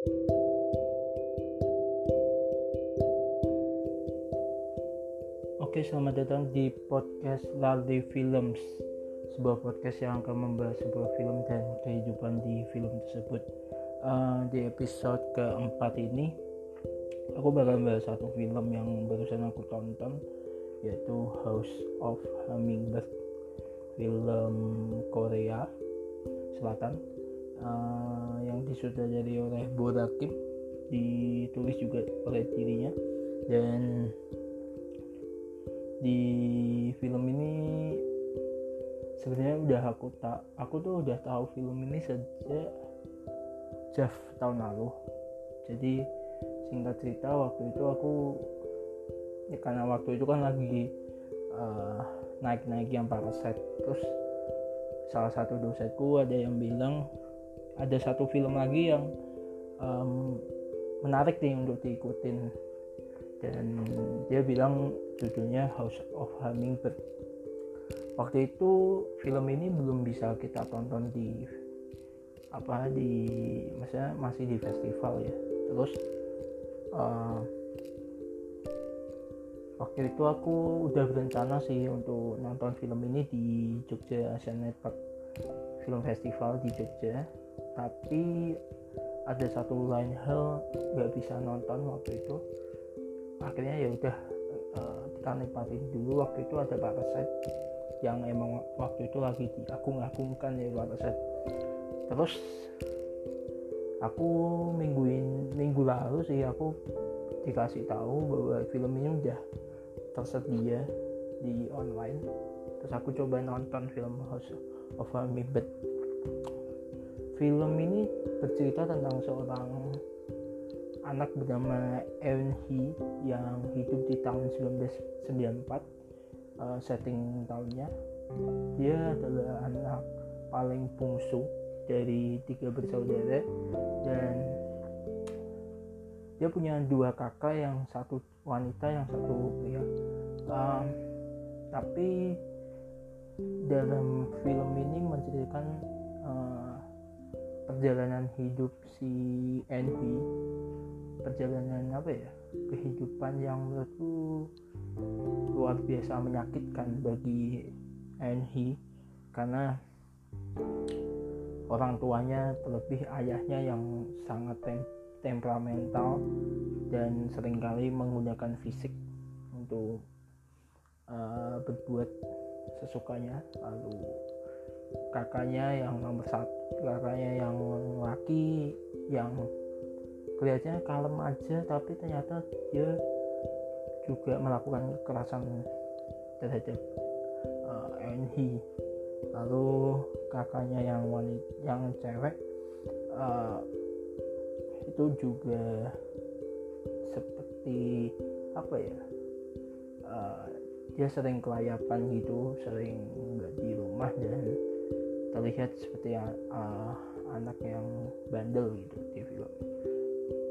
Oke, selamat datang di podcast Lalde Films. Sebuah podcast yang akan membahas sebuah film dan kehidupan di film tersebut. Uh, Di episode keempat ini Aku bakal membahas satu film yang barusan aku tonton Yaitu House of Hummingbird. Film Korea Selatan uh, Yang disutradari oleh Borakim Ditulis juga oleh dirinya. Dan di film ini sebenarnya udah aku tak aku tuh udah tahu film ini sejak Jeff tahun lalu. Jadi singkat cerita waktu itu aku ya karena waktu itu kan lagi uh, naik-naik yang paraset. Terus salah satu dosenku ada yang bilang ada satu film lagi yang um, menarik nih untuk diikutin. Dan dia bilang judulnya House of Hummingbird. Waktu itu film ini belum bisa kita tonton di apa di maksudnya masih di festival ya. Terus uh, waktu itu aku udah berencana sih untuk nonton film ini di Jogja Asian Network Film Festival di Jogja tapi ada satu lain hal nggak bisa nonton waktu itu. Akhirnya ya udah uh, kita nikmatin dulu. Waktu itu ada Parasite yang emang waktu itu lagi diagung-agungkan ya Parasite terus aku mingguin minggu lalu sih aku dikasih tahu bahwa film ini udah tersedia di online. Terus aku coba nonton film House of Hummingbird film ini bercerita tentang seorang anak bernama Eun Hee yang hidup di tahun 1994 uh, setting tahunnya. Dia adalah anak paling bungsu dari tiga bersaudara dan dia punya dua kakak yang satu wanita yang satu pria. Um, tapi dalam film ini menceritakan uh, perjalanan hidup si Envy perjalanan apa ya kehidupan yang menurutku luar biasa menyakitkan bagi Enhi karena orang tuanya terlebih ayahnya yang sangat tem temperamental dan sering kali menggunakan fisik untuk uh, berbuat sesukanya. Lalu kakaknya yang nomor satu kakaknya yang laki yang kelihatannya kalem aja tapi ternyata dia juga melakukan kekerasan terhadap uh, lalu kakaknya yang wanita yang cewek uh, itu juga seperti apa ya uh, dia sering kelayapan gitu sering nggak di rumah dan terlihat seperti uh, anak yang bandel gitu di film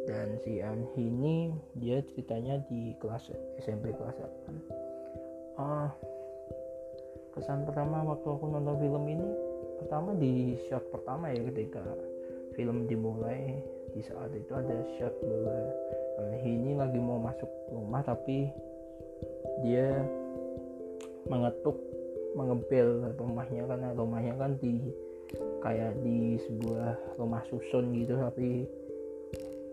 dan si Anhi ini dia ceritanya di kelas SMP kelas 8 uh, ah, kesan pertama waktu aku nonton film ini pertama di shot pertama ya ketika film dimulai di saat itu ada shot bahwa Anhi ini lagi mau masuk rumah tapi dia mengetuk mengebel rumahnya karena rumahnya kan di kayak di sebuah rumah susun gitu tapi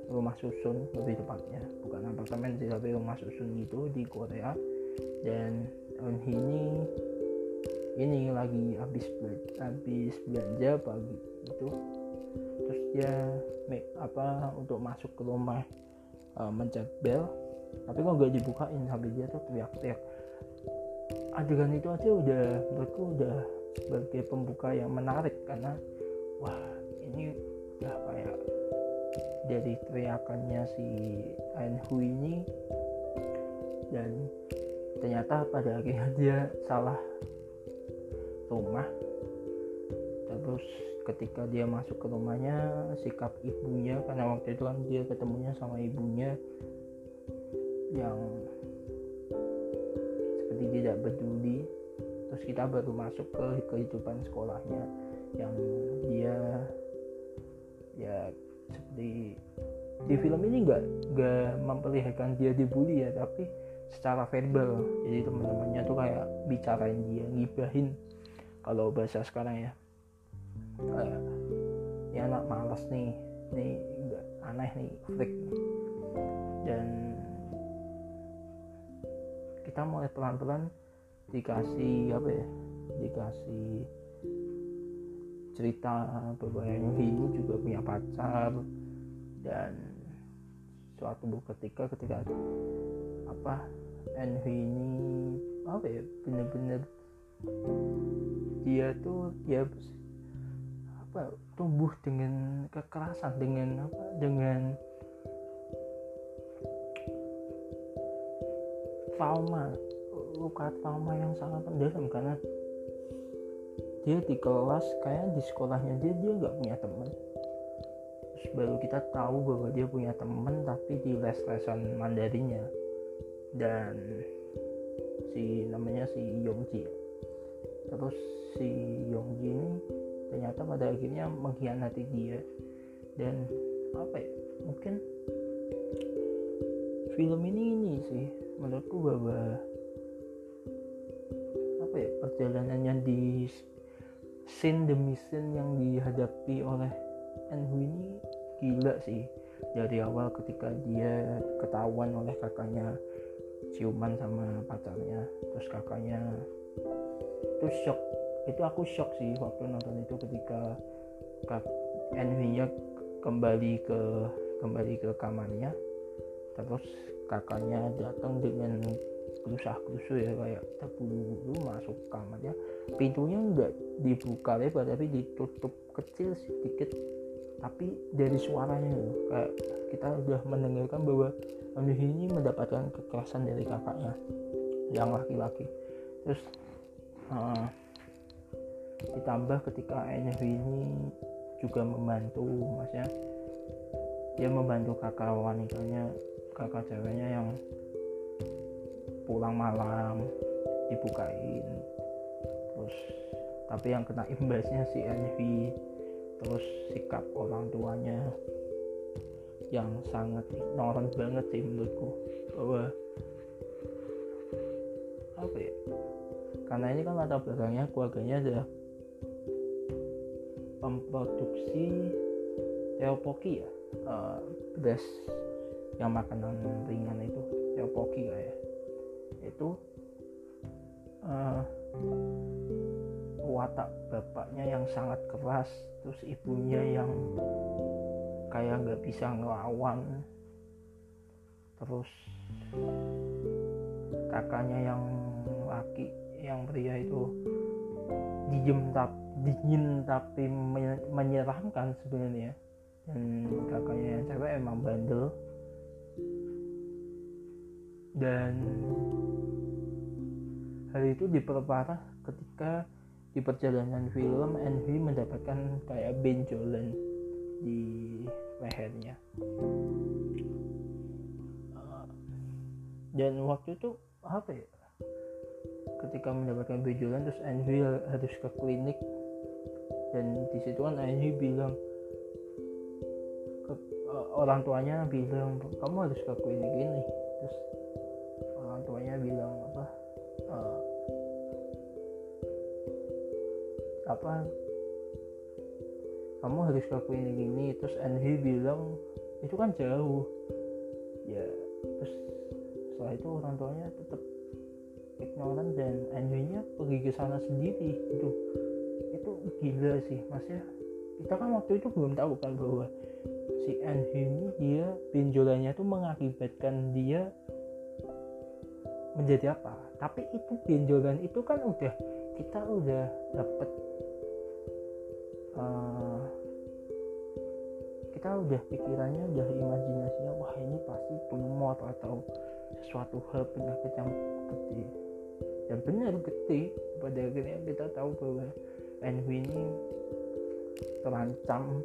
rumah susun lebih tepatnya. Bukan apartemen sih tapi rumah susun itu di Korea. Dan Eunhee ini ini lagi habis habis belanja pagi itu. Terus dia make apa untuk masuk ke rumah uh, mencet bel. Tapi kok gak dibukain habis dia tuh teriak-teriak adegan itu aja udah menurutku udah sebagai pembuka yang menarik karena wah ini udah kayak dari teriakannya si Anhu ini. Dan ternyata pada akhirnya dia salah rumah. Terus ketika dia masuk ke rumahnya sikap ibunya karena waktu itu kan dia ketemunya sama ibunya yang tidak peduli. Terus kita baru masuk ke kehidupan sekolahnya yang dia ya seperti di film ini nggak nggak memperlihatkan dia dibully ya tapi secara verbal. Jadi teman-temannya tuh kayak bicarain dia ngibahin. Kalau bahasa sekarang ya ini anak malas nih nih nggak aneh nih freak dan kita mulai pelan-pelan dikasih apa ya dikasih cerita bahwa yang ini juga punya pacar dan suatu ketika ketika apa Envy ini apa ya bener-bener dia tuh ya apa tumbuh dengan kekerasan dengan apa dengan trauma. Luka trauma yang sangat mendalam karena dia di kelas kayak di sekolahnya dia dia nggak punya teman. Terus baru kita tahu bahwa dia punya teman tapi di les-lesan Mandarinnya dan si namanya si Yongji. Terus si Yongji ini ternyata pada akhirnya mengkhianati dia. Dan apa ya mungkin film ini ini sih menurutku bahwa apa ya perjalanannya di scene demi scene yang dihadapi oleh Enhu ini gila sih. Dari awal ketika dia ketahuan oleh kakaknya ciuman sama pacarnya terus kakaknya itu shock. Itu aku shock sih waktu nonton itu ketika kak Enhu-nya kembali ke kembali ke kamarnya. Terus kakaknya datang dengan gerusah gerusu ya kayak terburu-buru masuk kamarnya. Pintunya nggak dibuka lebar tapi ditutup kecil sedikit. Tapi dari suaranya kayak kita udah mendengarkan bahwa Anu ini mendapatkan kekerasan dari kakaknya yang laki-laki. Terus uh, ditambah ketika Anu ini juga membantu maksudnya dia membantu kakak wanitanya kakak ceweknya yang pulang malam dibukain. Terus tapi yang kena imbasnya si Envy terus sikap orang tuanya yang sangat ignorant banget sih menurutku. Bahwa apa ya karena ini kan latar belakangnya keluarganya adalah pemproduksi teopoki ya uh, beras yang makanan ringan itu teopoki lah ya. Itu uh, watak bapaknya yang sangat keras terus ibunya yang kayak nggak bisa ngelawan. Terus kakaknya yang laki yang pria itu diem tapi dingin tapi menyeramkan sebenarnya. Dan kakaknya yang cewek emang bandel dan hal itu diperparah ketika di perjalanan film Envy mendapatkan kayak benjolan di lehernya. Dan waktu itu apa ya? Ketika mendapatkan benjolan terus Envy harus ke klinik. Dan di situ kan Envy bilang ke, orang tuanya bilang kamu harus ke klinik ini. Terus bilang apa uh, apa kamu harus ke klinik ini. Terus Envy bilang itu kan jauh. Ya terus setelah itu orang tuanya tetap ignoran dan Envy nya pergi ke sana sendiri. Itu itu gila sih maksudnya kita kan waktu itu belum tahu kan bahwa si Envy ini dia benjolannya tuh mengakibatkan dia menjadi apa. Tapi itu benjolan itu kan udah kita udah dapet uh, kita udah pikirannya udah imajinasinya wah ini pasti tumor atau sesuatu hal penyakit yang gede. Dan benar gede pada akhirnya kita tahu bahwa Envy ini terancam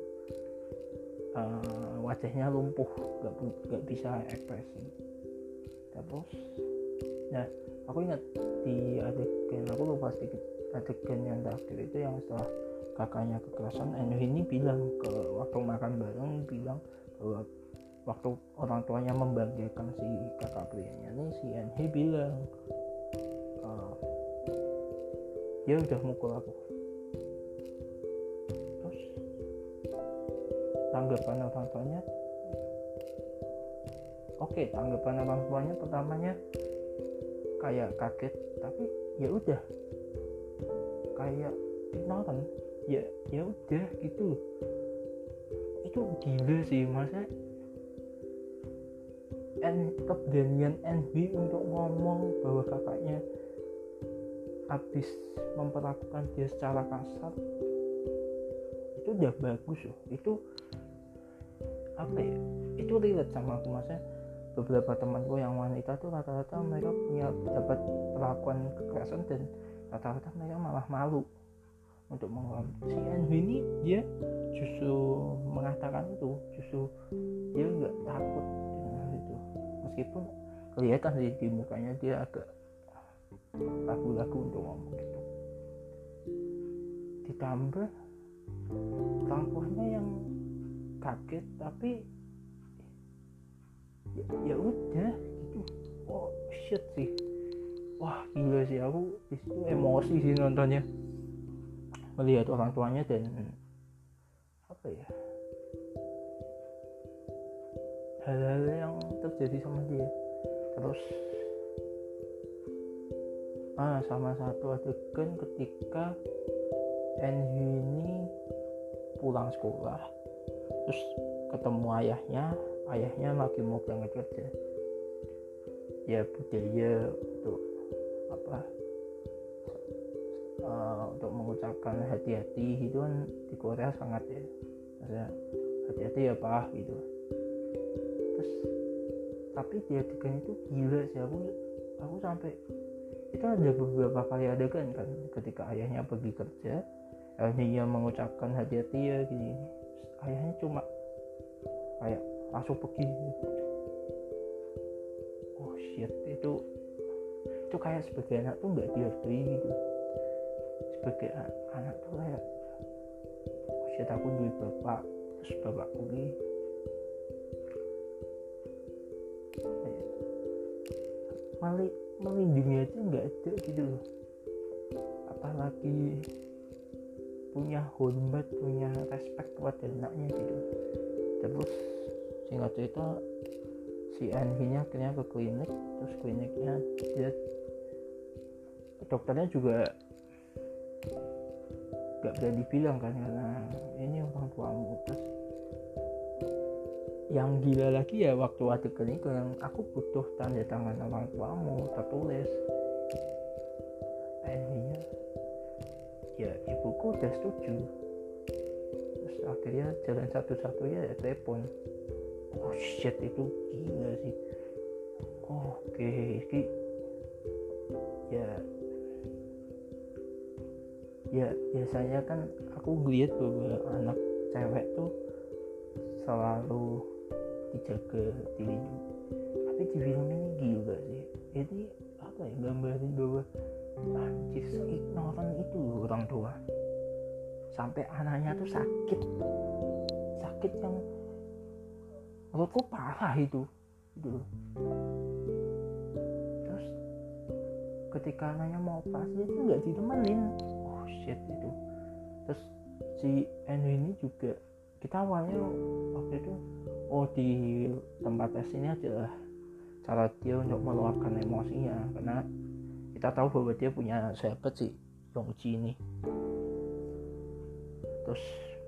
uh, wajahnya lumpuh gak, gak bisa ekspresi. Terus nah aku ingat di adegan aku lupa sedikit adegan yang terakhir itu yang setelah kakaknya kekerasan. Enu ini bilang ke waktu makan bareng bilang bahwa waktu orang tuanya membanggakan si kakak prianya nih si NH bilang dia udah mukul aku. Terus tanggapan orang tuanya? Oke okay, tanggapan orang tuanya pertamanya kayak kaget tapi ya udah. Kayak ignoran ya ya udah gitu itu gila sih masa N keberanian NB untuk ngomong bahwa kakaknya habis memperlakukan dia secara kasar. Itu udah bagus loh. Itu apa ya itu relate sama aku maksudnya beberapa temanku yang wanita tuh rata-rata mereka punya dapat perlakuan kekerasan dan rata-rata mereka malah malu untuk mengungkap si NB ini dia justru mengatakan itu justru dia nggak takut meskipun kelihatan di, di mukanya dia agak ragu-ragu untuk ngomong gitu. Ditambah orang yang kaget tapi ya, udah. Gitu oh shit sih? Wah gila sih aku di situ emosi sih nontonnya. Melihat orang tuanya dan apa ya? Hal-hal yang terjadi sama dia. Terus ah sama satu adegan ketika NH ini pulang sekolah. Terus ketemu ayahnya ayahnya lagi mau berangkat kerja. Ya budaya untuk apa uh, untuk mengucapkan hati-hati itu kan di Korea sangat ya. Maksudnya hati-hati ya pak gitu. Terus tapi di adegan itu gila sih. Aku aku sampai itu ada beberapa kali adegan kan ketika ayahnya pergi kerja ayahnya mengucapkan hati-hati ya gini ayahnya cuma kayak langsung pergi. Oh shit itu itu kayak sebagai anak tuh nggak dihargai gitu. Sebagai anak tuh kayak oh shit aku duit bapak terus bapak pergi malah melindungi aja nggak ada gitu loh. Apalagi punya hormat punya respect kepada anaknya gitu. Terus singkat cerita si Anhi-nya akhirnya ke klinik terus kliniknya dia dokternya juga gak berani bilang kan karena ini orang tuamu. Terus yang gila lagi ya waktu adegan itu yang aku butuh tanda tangan orang tuamu tertulis. Akhirnya ya ibuku udah setuju. Terus akhirnya jalan satu-satunya ya telepon oh shit itu gila sih. Oke okay. ya ya biasanya kan aku ngeliat bahwa anak cewek tuh selalu dijaga dilindungi. Tapi di film ini gila sih. Jadi apa ya gambarin bahwa anjir ignoran itu orang tua. Sampai anaknya tuh sakit. Sakit yang menurutku parah itu gitu terus ketika anaknya mau operasi itu nggak ditemenin. Oh shit itu terus si Enu ini juga kita awalnya waktu itu oh di tempat tes ini adalah cara dia untuk meluapkan emosinya. Karena kita tahu bahwa dia punya sahabat sih Yongji ini. Terus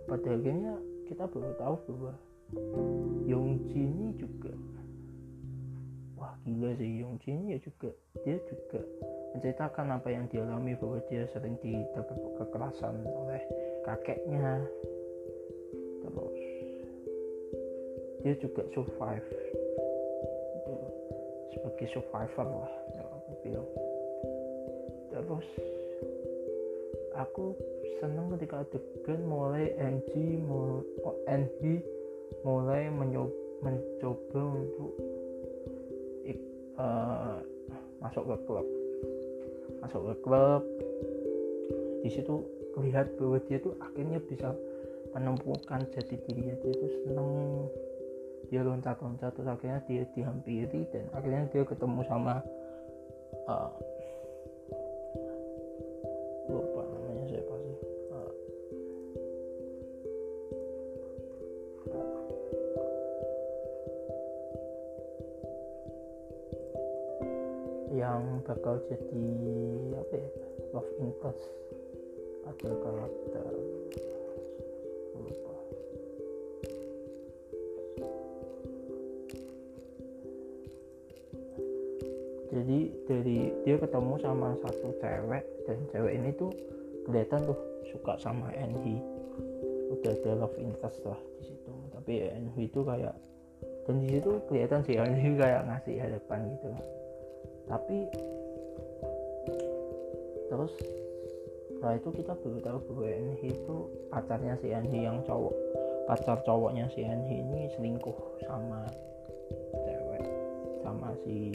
pada akhirnya kita baru tahu bahwa Yongji ini juga. Wah gila sih Yongji ini ya juga. Dia juga menceritakan apa yang dialami bahwa dia sering didapat kekerasan oleh kakeknya. Terus dia juga survive. Sebagai survivor lah yang aku bilang. Terus aku seneng ketika adegan mulai NG mulai oh, NG mulai mencoba untuk uh, masuk ke klub. Masuk ke klub. Di situ lihat bahwa dia tuh akhirnya bisa menemukan jati diri dia. Itu seneng. Dia loncat-loncat terus akhirnya dia dihampiri dan akhirnya dia ketemu sama uh, jadi apa ya love interest atau karakter. Lupa jadi dari dia ketemu sama satu cewek dan cewek ini tuh kelihatan tuh suka sama Enhi udah ada love interest lah di situ. Tapi Enhi itu kayak dan di situ kelihatan sih Enhi kayak ngasih hadapan gitu. Tapi terus setelah itu kita baru tahu bahwa Enhi itu pacarnya si Enhi yang cowok. Pacar cowoknya si Enhi ini selingkuh sama cewek sama si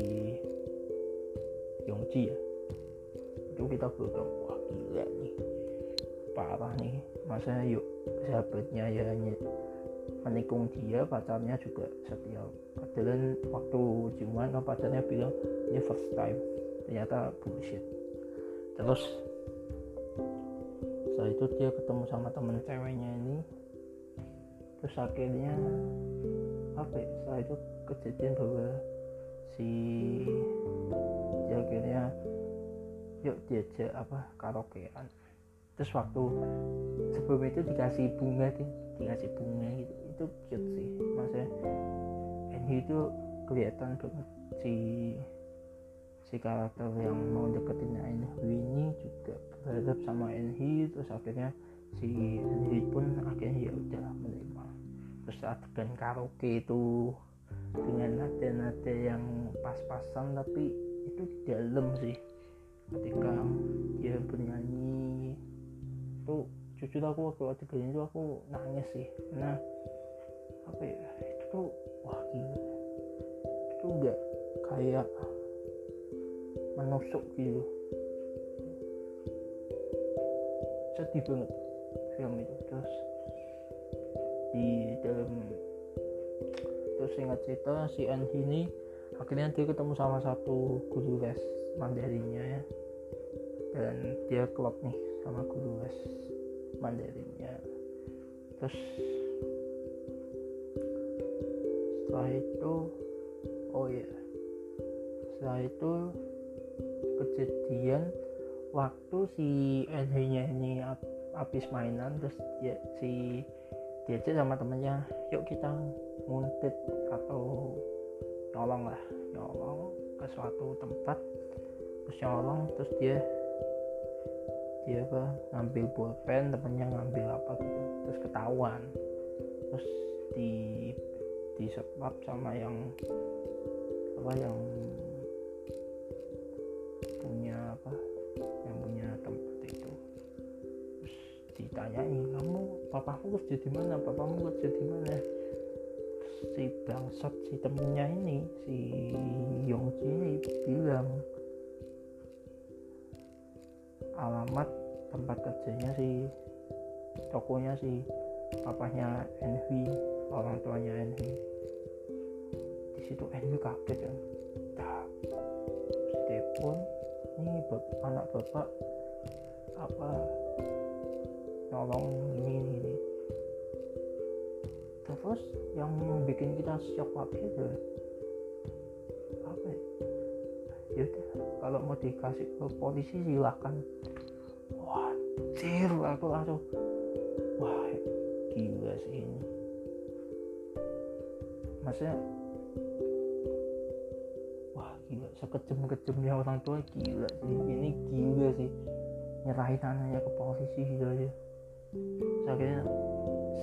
Yongji ya. Itu kita baru tahu wah gila nih. Parah nih. Masa yuk sahabatnya ya menikung dia pacarnya juga setia. Padahal waktu ciuman pacarnya bilang ini first time. Ternyata bullshit terus setelah itu dia ketemu sama temen ceweknya ini. Terus akhirnya apa ya setelah itu kejadian bahwa si dia akhirnya yuk diajak apa karaokean. Terus waktu sebelum itu dikasih bunga sih dikasih bunga gitu. Itu cute sih maksudnya. Andy itu kelihatan banget si si karakter yang mau deketin Enhy ini juga berharap sama Enhy terus akhirnya si Enhy pun akhirnya ya udah menerima. Terus adegan karaoke itu dengan nada-nada yang pas-pasan tapi itu dalam sih. Ketika dia bernyanyi itu jujur aku waktu adegan itu aku nangis sih. Karena apa ya itu tuh wah gila. Itu enggak kayak menusuk gitu sedih banget film itu. Terus di dalam terus ingat cerita si Anhi ini akhirnya dia ketemu sama satu guru les Mandarinnya ya. Dan dia klop nih sama guru les Mandarinnya terus setelah itu oh ya setelah itu kejadian waktu si NH nya ini habis mainan terus dia si diajak sama temennya yuk kita nguntit atau nyolong lah. Nyolong ke suatu tempat terus nyolong terus dia dia apa ngambil pulpen temennya ngambil apa gitu terus ketahuan. Terus di di sebab sama yang apa yang ditanyain kamu papamu kerja di mana? Papamu kerja di mana? Si bangsat si temennya ini si Yongji ini bilang alamat tempat kerjanya si tokonya si papahnya Envy orang tuanya Envy di situ Envy kaget kan. Nah, telepon ini anak bapak apa nolong ini ini, ini. terus yang bikin kita shock lagi itu apa ya? Yaudah kalau mau dikasih ke polisi silahkan wah aku langsung wah gila sih ini. Maksudnya wah gila sekejam-kejamnya orang tua gila sih ini gila sih. Nyerahin anaknya ke polisi gitu aja akhirnya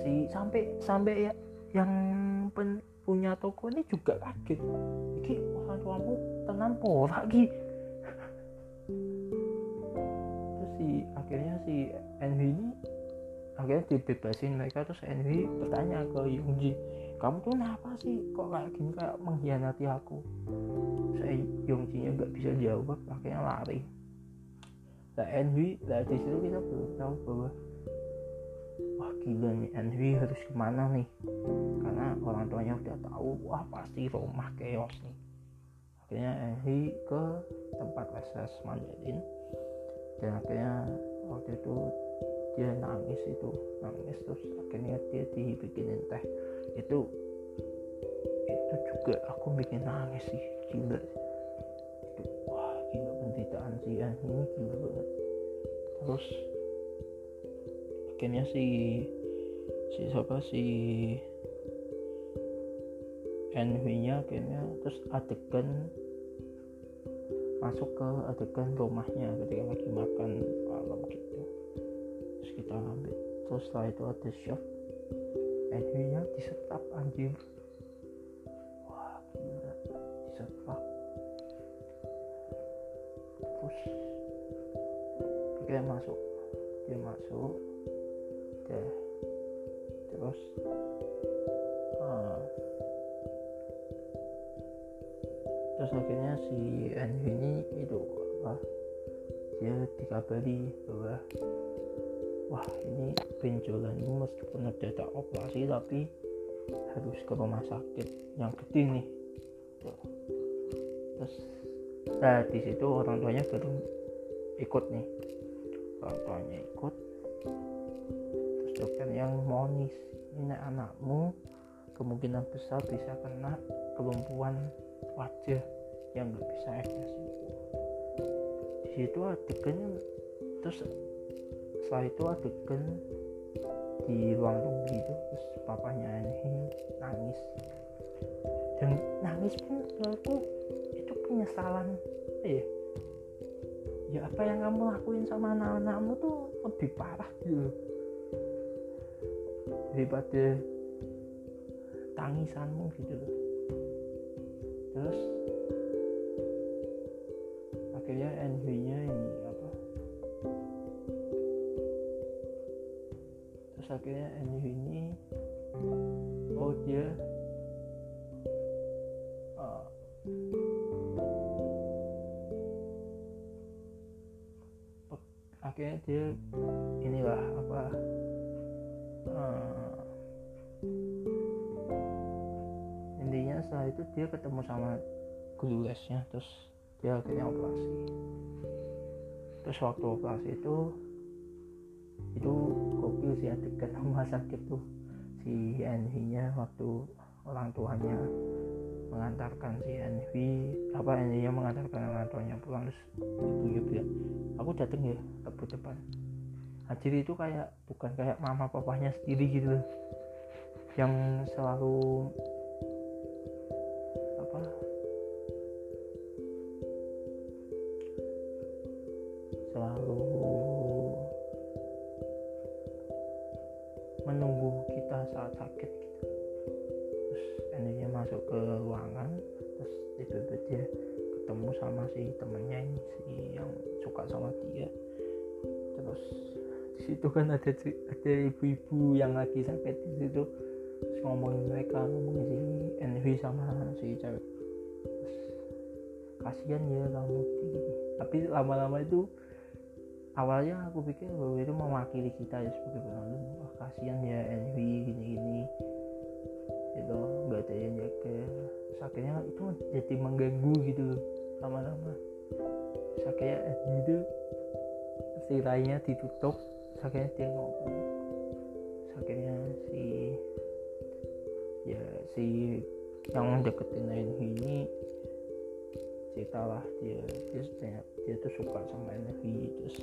si sampai sampai ya yang pen, punya toko ini juga kaget. Iki orang tuamu tenang pola lagi terus si akhirnya si Envy ini akhirnya dibebasin mereka. Terus Envy bertanya ke Yungji kamu tuh kenapa sih kok kayak gini kayak mengkhianati aku? Saya Yongji nya nggak bisa jawab akhirnya lari. Nah Envy lah di situ kita belum tahu bahwa wah gila nih Henry harus ke mana nih? Karena orang tuanya udah tahu wah pasti rumah chaos nih. Akhirnya Henry ke tempat les Mandarin dan akhirnya waktu itu dia nangis itu nangis terus akhirnya dia dibikinin teh. Itu itu juga aku bikin nangis sih gila. Wah gila penderitaan si Henry ini gila banget. Terus akhirnya si si siapa si NV nya akhirnya terus adegan masuk ke adegan rumahnya ketika lagi makan malam gitu. Terus kita ambil. Terus setelah itu ada chef. NV nya disetap anjir terus akhirnya si NV ini itu apa dia dikabari bahwa wah ini benjolanmu meskipun udah tak operasi tapi harus ke rumah sakit yang gede nih. Terus nah di situ orang tuanya baru ikut nih. Orang tuanya ikut. Terus dokter yang monis ini anakmu kemungkinan besar bisa kena kelumpuhan wajah yang nggak bisa ekspresi di situ adegan terus setelah itu adegan di ruang tunggu itu terus papanya ini nangis. Dan nangis pun aku itu penyesalan. Ya ya apa yang kamu lakuin sama anak-anakmu tuh lebih parah gitu. Daripada tangisanmu gitu loh dia inilah apa uh, intinya setelah itu dia ketemu sama guru lesnya terus dia akhirnya operasi. Terus waktu operasi itu itu gokil sih adegan rumah sakit tuh si Envy nya waktu orang tuanya mengantarkan si Envy apa Envy nya mengantarkan tuanya pulang terus ibunya bilang aku dateng ya ke depan. Hadir itu kayak bukan kayak mama papanya sendiri gitu yang selalu ada ada ibu-ibu yang lagi sakit di situ. Terus ngomongin mereka ngomongin si Envy sama si cewek. Kasihan ya kamu gitu. Tapi lama-lama itu awalnya aku pikir bahwa itu mewakili kita ya sebagai penonton. Wah kasihan ya Envy gini-gini. Itu nggak ada yang jaga. Terus akhirnya itu jadi mengganggu gitu lama-lama. Terus akhirnya Envy itu si lainnya ditutup terus akhirnya dia ngomong. Terus akhirnya si ya si yang deketin Envy ini ceritalah dia dia dia, dia tuh suka sama Envy terus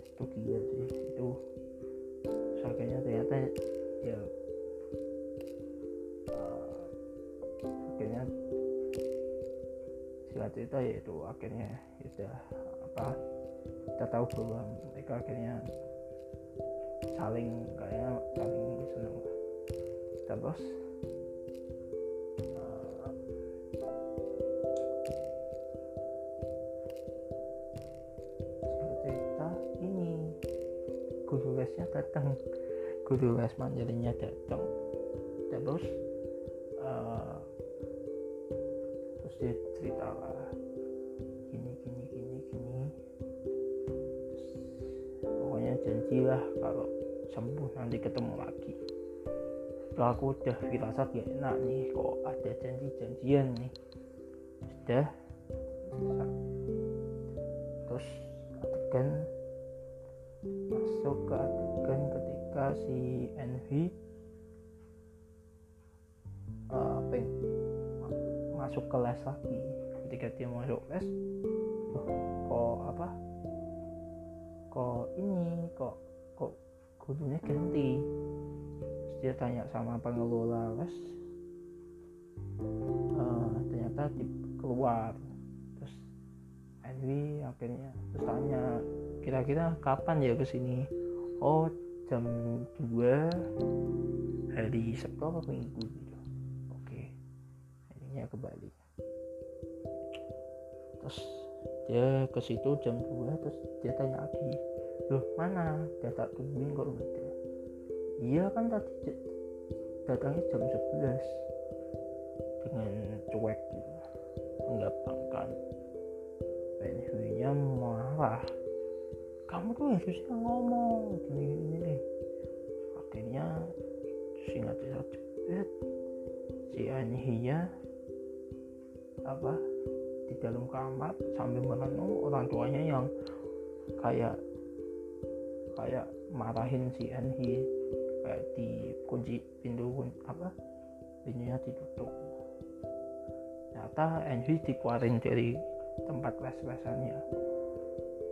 itu gila sih itu terus akhirnya ternyata ya akhirnya singkat cerita ya itu akhirnya ya udah apa kita tahu bahwa mereka akhirnya saling kayaknya saling seneng terus cerita ini guru lesnya datang. Guru les mandarinnya datang. Terus uh, terus dia cerita lah janjilah kalau sembuh nanti ketemu lagi. Kalau aku udah firasat ya enak nih kok ada janji-janjian nih. Sudah. Terus adegan masuk ke adegan ketika si Envy uh, peng masuk ke les lagi. Ketika dia masuk les oh, kok apa? kok ini kok kok gurunya ganti? Terus dia tanya sama pengelola les uh, ternyata di, keluar. Terus Envy akhirnya terus tanya kira-kira kapan ya ke sini oh jam 2 hari Sabtu apa Minggu gitu. Oke akhirnya kembali. Terus dia ke situ jam 2 terus dia tanya lagi loh mana? Dia tak tungguin kok enggak ada iya kan tadi datangnya jam 11 dengan cuek gitu. Menggapangkan penhuinya marah. Kamu tuh harusnya ngomong. Gini gini deh. Akhirnya singkat cerita cepet si Anhiya apa di dalam kamar sambil merenung orang tuanya yang kayak kayak marahin si Anhi kayak di kunci pintu apa pintunya ditutup. Ternyata Anhi dikeluarin dari tempat les-lesannya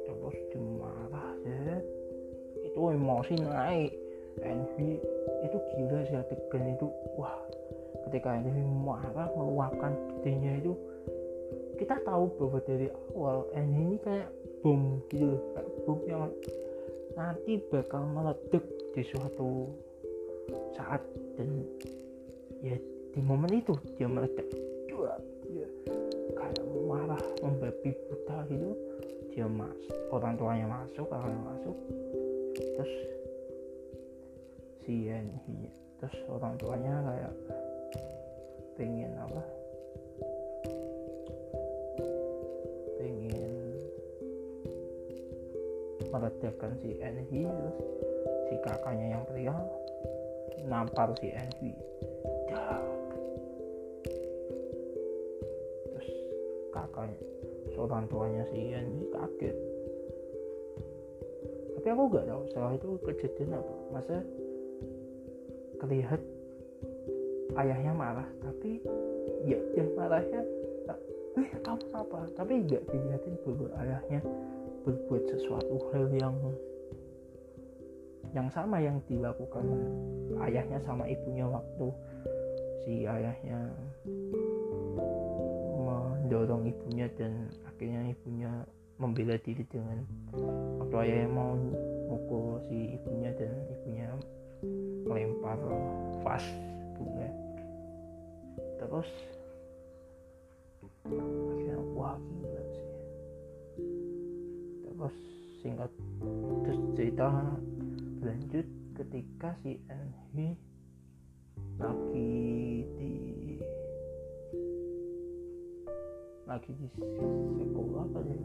terus dimarah ya itu emosi naik. Envy itu gila sih adegan itu. Wah ketika Envy marah meluapkan gedenya itu kita tahu bahwa dari awal Envy ini kayak bom gitu kayak bom yang nanti bakal meledak di suatu saat dan ya di momen itu dia meledak. Dia, dia kayak marah membabi buta gitu. Dia mas orang tuanya masuk kakaknya masuk. Terus si Enhi terus orang tuanya kayak pengen apa meredakan si Enhi terus si kakaknya yang pria nampar si Enhi terus kakaknya seorang tuanya si Enhi kaget. Tapi aku gak tahu setelah itu kejadian apa. Masa terlihat ayahnya marah tapi ya dia marahnya eh kamu apa? Tapi nggak dilihatin bahwa ayahnya berbuat sesuatu hal yang yang sama yang dilakukan ayahnya sama ibunya waktu si ayahnya mendorong ibunya dan akhirnya ibunya membela diri dengan waktu ayahnya mau mukul si ibunya dan ibunya melempar vas bunga. Terus terus singkat terus cerita berlanjut ketika si Enhi lagi di lagi di sekolah apa sih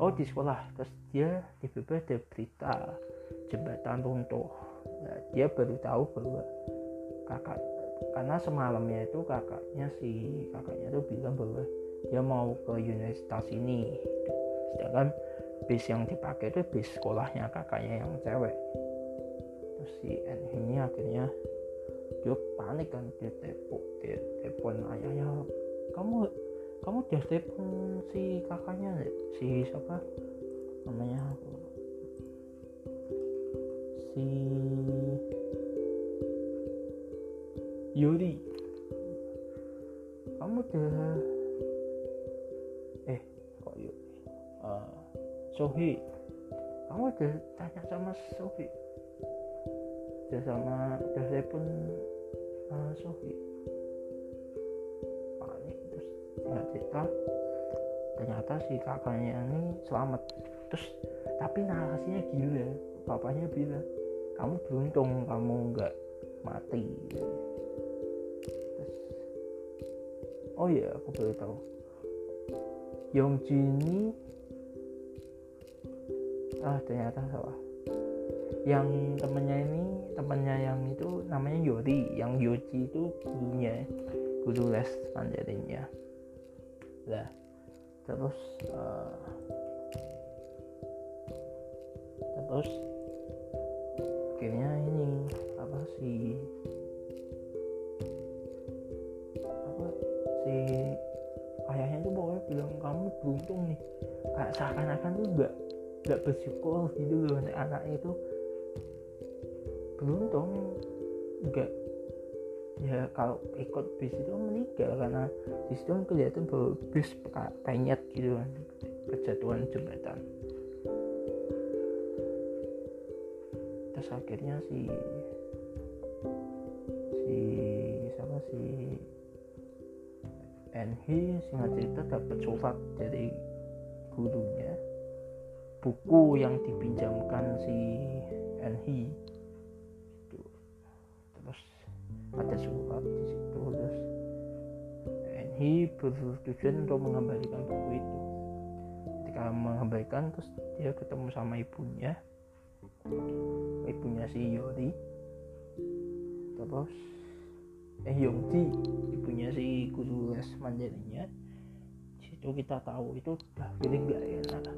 oh di sekolah. Terus dia tiba-tiba ada berita jembatan runtuh. Nah, dia baru tahu bahwa kakak karena semalamnya itu kakaknya si kakaknya tuh bilang bahwa dia mau ke universitas ini sedangkan bis yang dipakai itu bis sekolahnya kakaknya yang cewek. Terus si N ini akhirnya dia panik kan dia telepon dia telepon ayahnya kamu kamu udah telepon si kakaknya si siapa namanya? Si Yuri. Kamu udah Sohi. Kamu udah tanya sama Sohi. Udah sama udah telepon uh, Sohi. Panik terus tinggal cerita ternyata si kakaknya ini selamat. Terus tapi narasinya gila. Bapaknya bilang kamu beruntung kamu nggak mati. Terus oh ya aku baru tahu. Yong Jin ah ternyata salah. Yang temennya ini temennya yang itu namanya Yori. Yang Yoji itu gurunya guru les Mandarinnya. Lah terus uh, terus akhirnya ini apa sih apa si ayahnya tuh pokoknya bilang kamu beruntung nih. Kayak seakan-akan tuh gak gak bersyukur gitu loh anaknya itu beruntung. Enggak ya kalau ikut bis itu meninggal karena di situ kan kelihatan bahwa bis penyet gitu kan kejatuhan jembatan. Terus akhirnya si si siapa si Enhi singkat cerita dapat surat dari gurunya buku yang dipinjamkan si Enhi terus ada surat di situ terus Enhi bertujuan untuk mengembalikan buku itu. Ketika mengembalikan terus dia ketemu sama ibunya. Ibunya si Yori. Terus eh Yongji ibunya si guru les Mandarinnya situ kita tahu itu udah feeling gak enak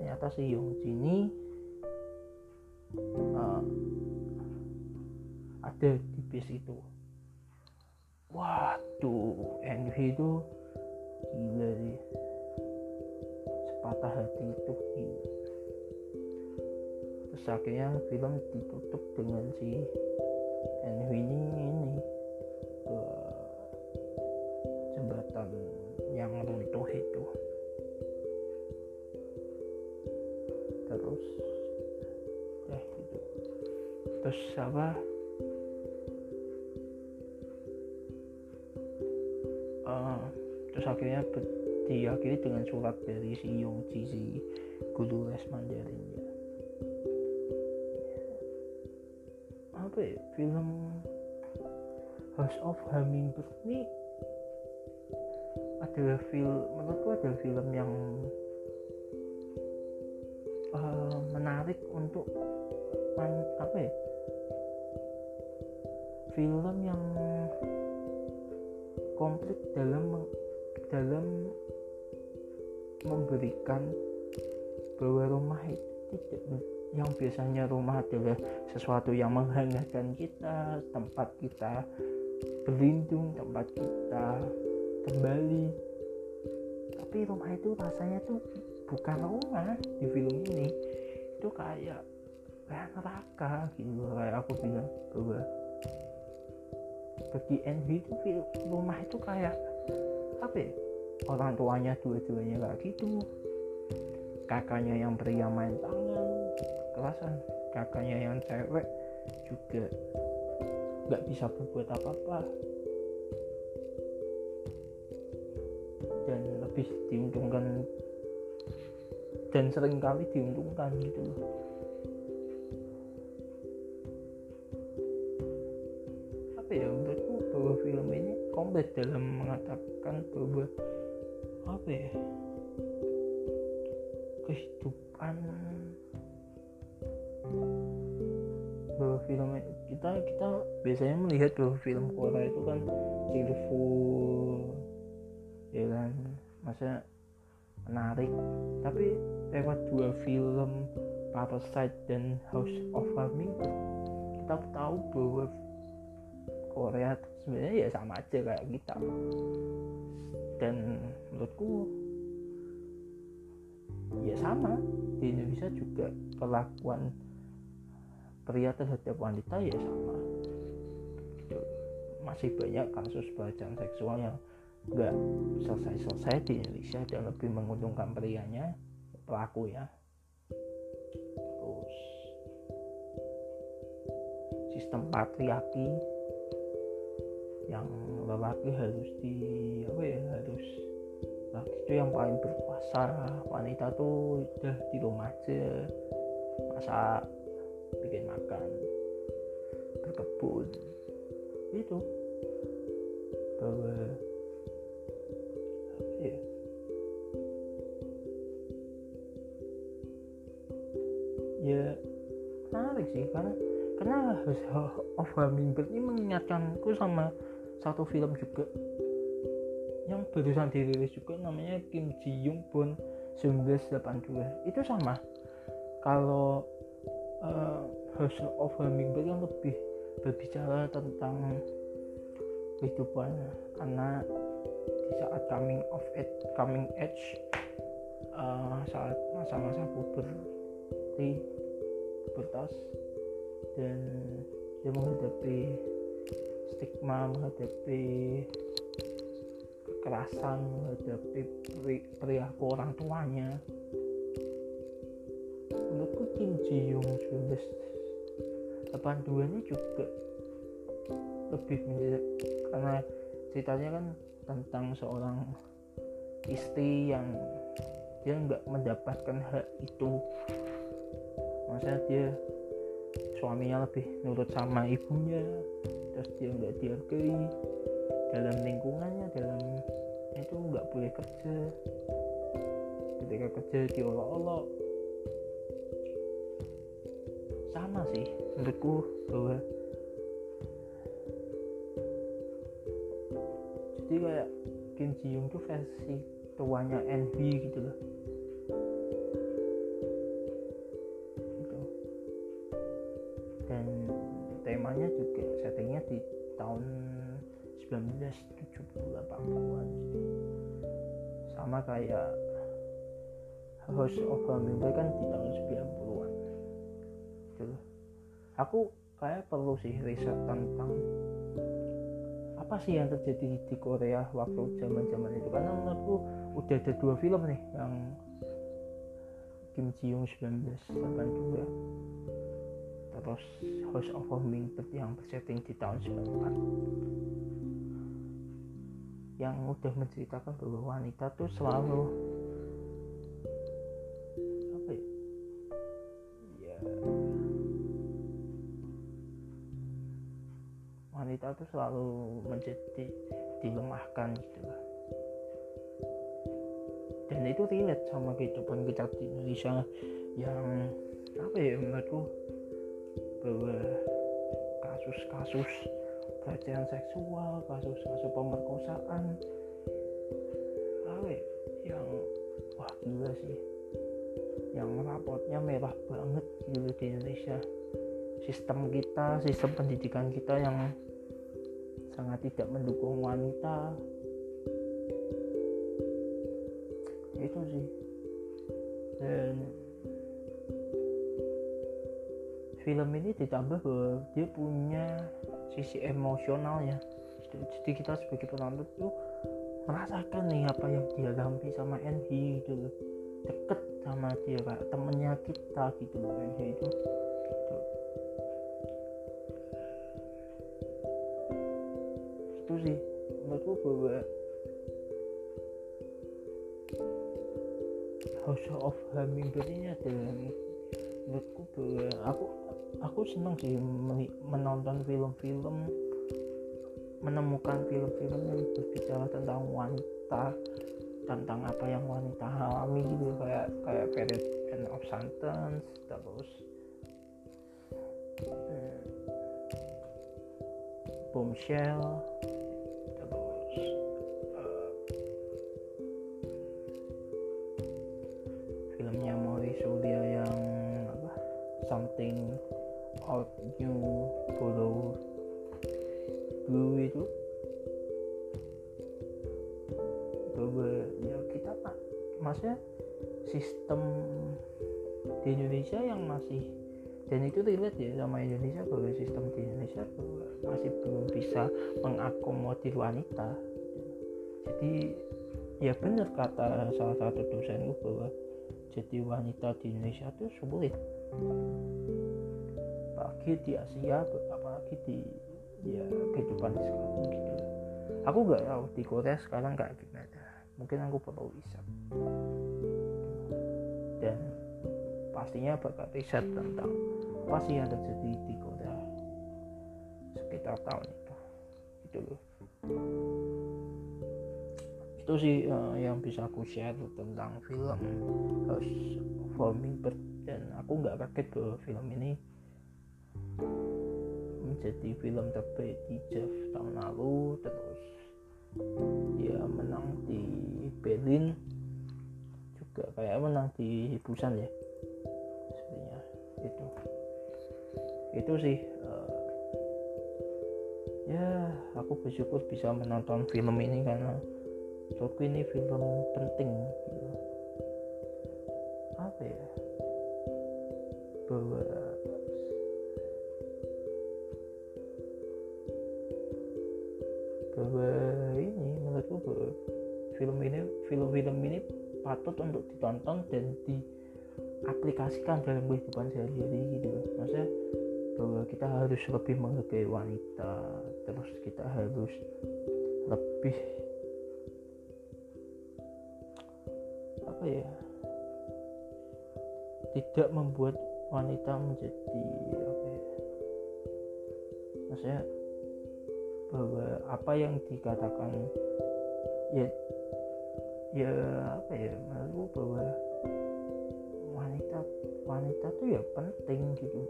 ternyata si Yongji ini uh, ada di bis itu. Waduh Envy itu gila sih. Sepatah hati itu gila. Terus akhirnya film ditutup dengan si Envy ini ini ke jembatan yang runtuh itu terus. Eh gitu terus apa? Uh, terus akhirnya diakhiri dengan surat dari si Yongji si guru les Mandarinnya apa ya film House of Hummingbird ini adalah film menurutku adalah film yang uh, menarik untuk man, apa ya? Film yang komplit dalam dalam memberikan bahwa rumah itu tidak yang biasanya rumah adalah sesuatu yang menghangatkan kita tempat kita berlindung tempat kita kembali. Tapi rumah itu rasanya tuh bukan rumah di film ini. Itu kayak kayak neraka gitu. Kayak aku bilang bahwa bagi Envy itu rumah itu kayak apa ya orang tuanya dua-duanya kayak gitu. Kakaknya yang pria main tangan kekerasan kakaknya yang cewek juga nggak bisa berbuat apa-apa. Dan lebih diuntungkan dan sering kali diuntungkan gitu loh. Apa ya menurutku bahwa film ini komplit dalam mengatakan bahwa apa ya kehidupan bahwa film kita kita biasanya melihat bahwa film Korea itu kan cheerful ya kan? Masa menarik. Tapi lewat dua film Parasite dan House of Hummingbird kita tahu bahwa Korea sebenarnya ya sama aja kayak kita. Dan menurutku ya sama. Di Indonesia juga perlakuan pria terhadap wanita ya sama. Masih banyak kasus pelecehan seksual yang nggak selesai-selesai di Indonesia dan lebih menguntungkan prianya pelaku ya. Terus sistem patriarki yang lelaki harus di apa ya harus laki itu yang paling berkuasa. Wanita tuh udah di rumah aja masak bikin makan berkebun. Itu. Bahwa sih karena karena House of Hummingbird ini mengingatkanku sama satu film juga. Yang barusan dirilis juga namanya Kim Ji Young Bon 1982 itu sama. Kalau uh, House of Hummingbird yang lebih berbicara tentang kehidupan anak di saat coming of age coming age uh, saat masa-masa puberti pubertas dan dia menghadapi stigma menghadapi kekerasan menghadapi perilaku orang tuanya. Menurutku Kim Ji Young 1982 ini juga lebih menjadi karena ceritanya kan tentang seorang istri yang dia nggak mendapatkan hak itu maksudnya dia suaminya lebih nurut sama ibunya. Terus dia nggak dihargai dalam lingkungannya dalam itu nggak boleh kerja. Ketika kerja diolok-olok. Sama sih menurutku bahwa jadi kayak Kim Ji Young tuh versi tuanya NB gitu loh temanya juga settingnya di tahun 1970-80an sama kayak House of Hummingbird kan di tahun 90-an gitu aku kayak perlu sih riset tentang apa sih yang terjadi di Korea waktu zaman zaman itu. Karena menurutku udah ada dua film nih yang Kim Ji Young 1982 terus House of Hummingbird yang bersetting di tahun 94 yang udah menceritakan bahwa wanita tuh selalu apa ya? Ya. Wanita tuh selalu menjadi dilemahkan gitu lah. Dan itu relate sama kehidupan kita di Indonesia yang apa ya menurutku bahwa kasus-kasus pelecehan seksual, kasus-kasus pemerkosaan, apa ya, yang wah gila sih, yang rapotnya merah banget gitu di Indonesia. Sistem kita, sistem pendidikan kita yang sangat tidak mendukung wanita. Itu sih. Dan film ini ditambah bahwa dia punya sisi emosional ya. Jadi kita sebagai penonton tuh merasakan nih apa yang dia lampi sama Enhi gitu loh. Deket sama dia kayak temennya kita gitu loh itu. Gitu. itu sih menurutku bahwa House of Hummingbird ini adalah menurutku bahwa aku aku senang sih menonton film-film menemukan film-film yang berbicara tentang wanita tentang apa yang wanita alami gitu kayak kayak Period End of Sentence terus hmm, Bombshell maksudnya sistem di Indonesia yang masih dan itu relate ya sama Indonesia bahwa sistem di Indonesia masih belum bisa mengakomodir wanita. Jadi ya benar kata salah satu dosenku bahwa jadi wanita di Indonesia itu sulit. Apalagi di Asia apalagi di ya kehidupan sekarang gitu. Aku nggak tahu di Korea sekarang kayak gimana mungkin aku perlu riset dan pastinya bakal riset tentang apa sih yang terjadi di Korea sekitar tahun itu itu loh. Itu sih uh, yang bisa aku share tentang film House of Hummingbird dan aku nggak kaget bahwa film ini menjadi film terbaik di JAV tahun lalu. Terus dia menang di Berlin juga kayak menang di Busan ya? Sebenarnya itu itu sih uh, ya aku bersyukur bisa menonton film ini karena menurutku ini film penting gitu. apa ya? Bahwa bahwa ini menurutku film ini film-film ini patut untuk ditonton dan diaplikasikan dalam kehidupan sehari-hari gitu. Maksudnya bahwa kita harus lebih menghargai wanita terus kita harus lebih apa ya tidak membuat wanita menjadi apa ya maksudnya bahwa apa yang dikatakan ya ya apa ya menurutku bahwa wanita wanita tuh ya penting gitu.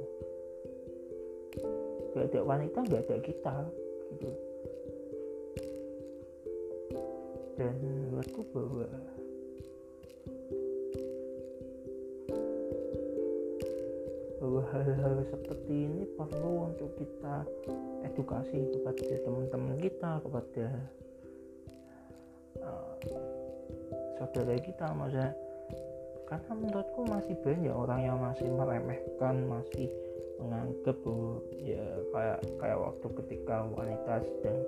Gak ada wanita gak ada kita gitu. Dan menurutku bahwa bahwa hal-hal seperti ini perlu untuk kita edukasi kepada teman-teman kita kepada saudara kita maksudnya. Karena menurutku masih banyak orang yang masih meremehkan masih menganggap bahwa ya kayak kayak waktu ketika wanita sedang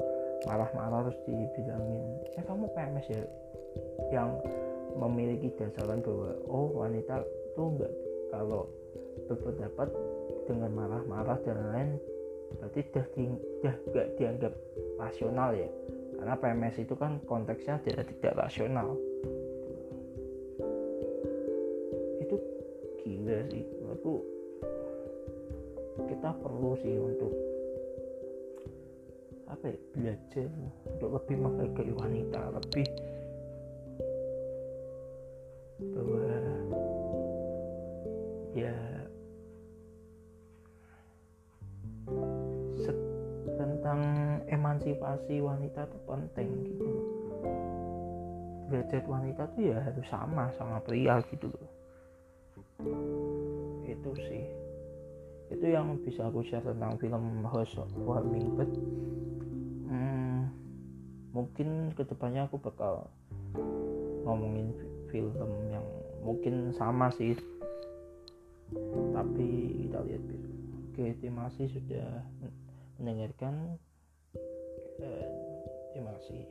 marah-marah terus dibilangin eh kamu PMS ya? Yang memiliki dasaran bahwa oh wanita tuh enggak kalau berpendapat dengan marah-marah dan lain berarti dah, di, dah dianggap rasional ya. Karena PMS itu kan konteksnya tidak tidak rasional gila sih menurutku kita perlu sih untuk apa ya belajar untuk lebih menghargai wanita lebih bahwa ya tentang emansipasi wanita itu penting gitu. Derajat wanita tuh ya harus sama sama pria gitu loh itu sih. Itu yang bisa aku share tentang film House of Hummingbird hmm, mungkin ke depannya aku bakal ngomongin film yang mungkin sama sih. Tapi kita lihat dulu oke terima kasih sudah mendengarkan terima kasih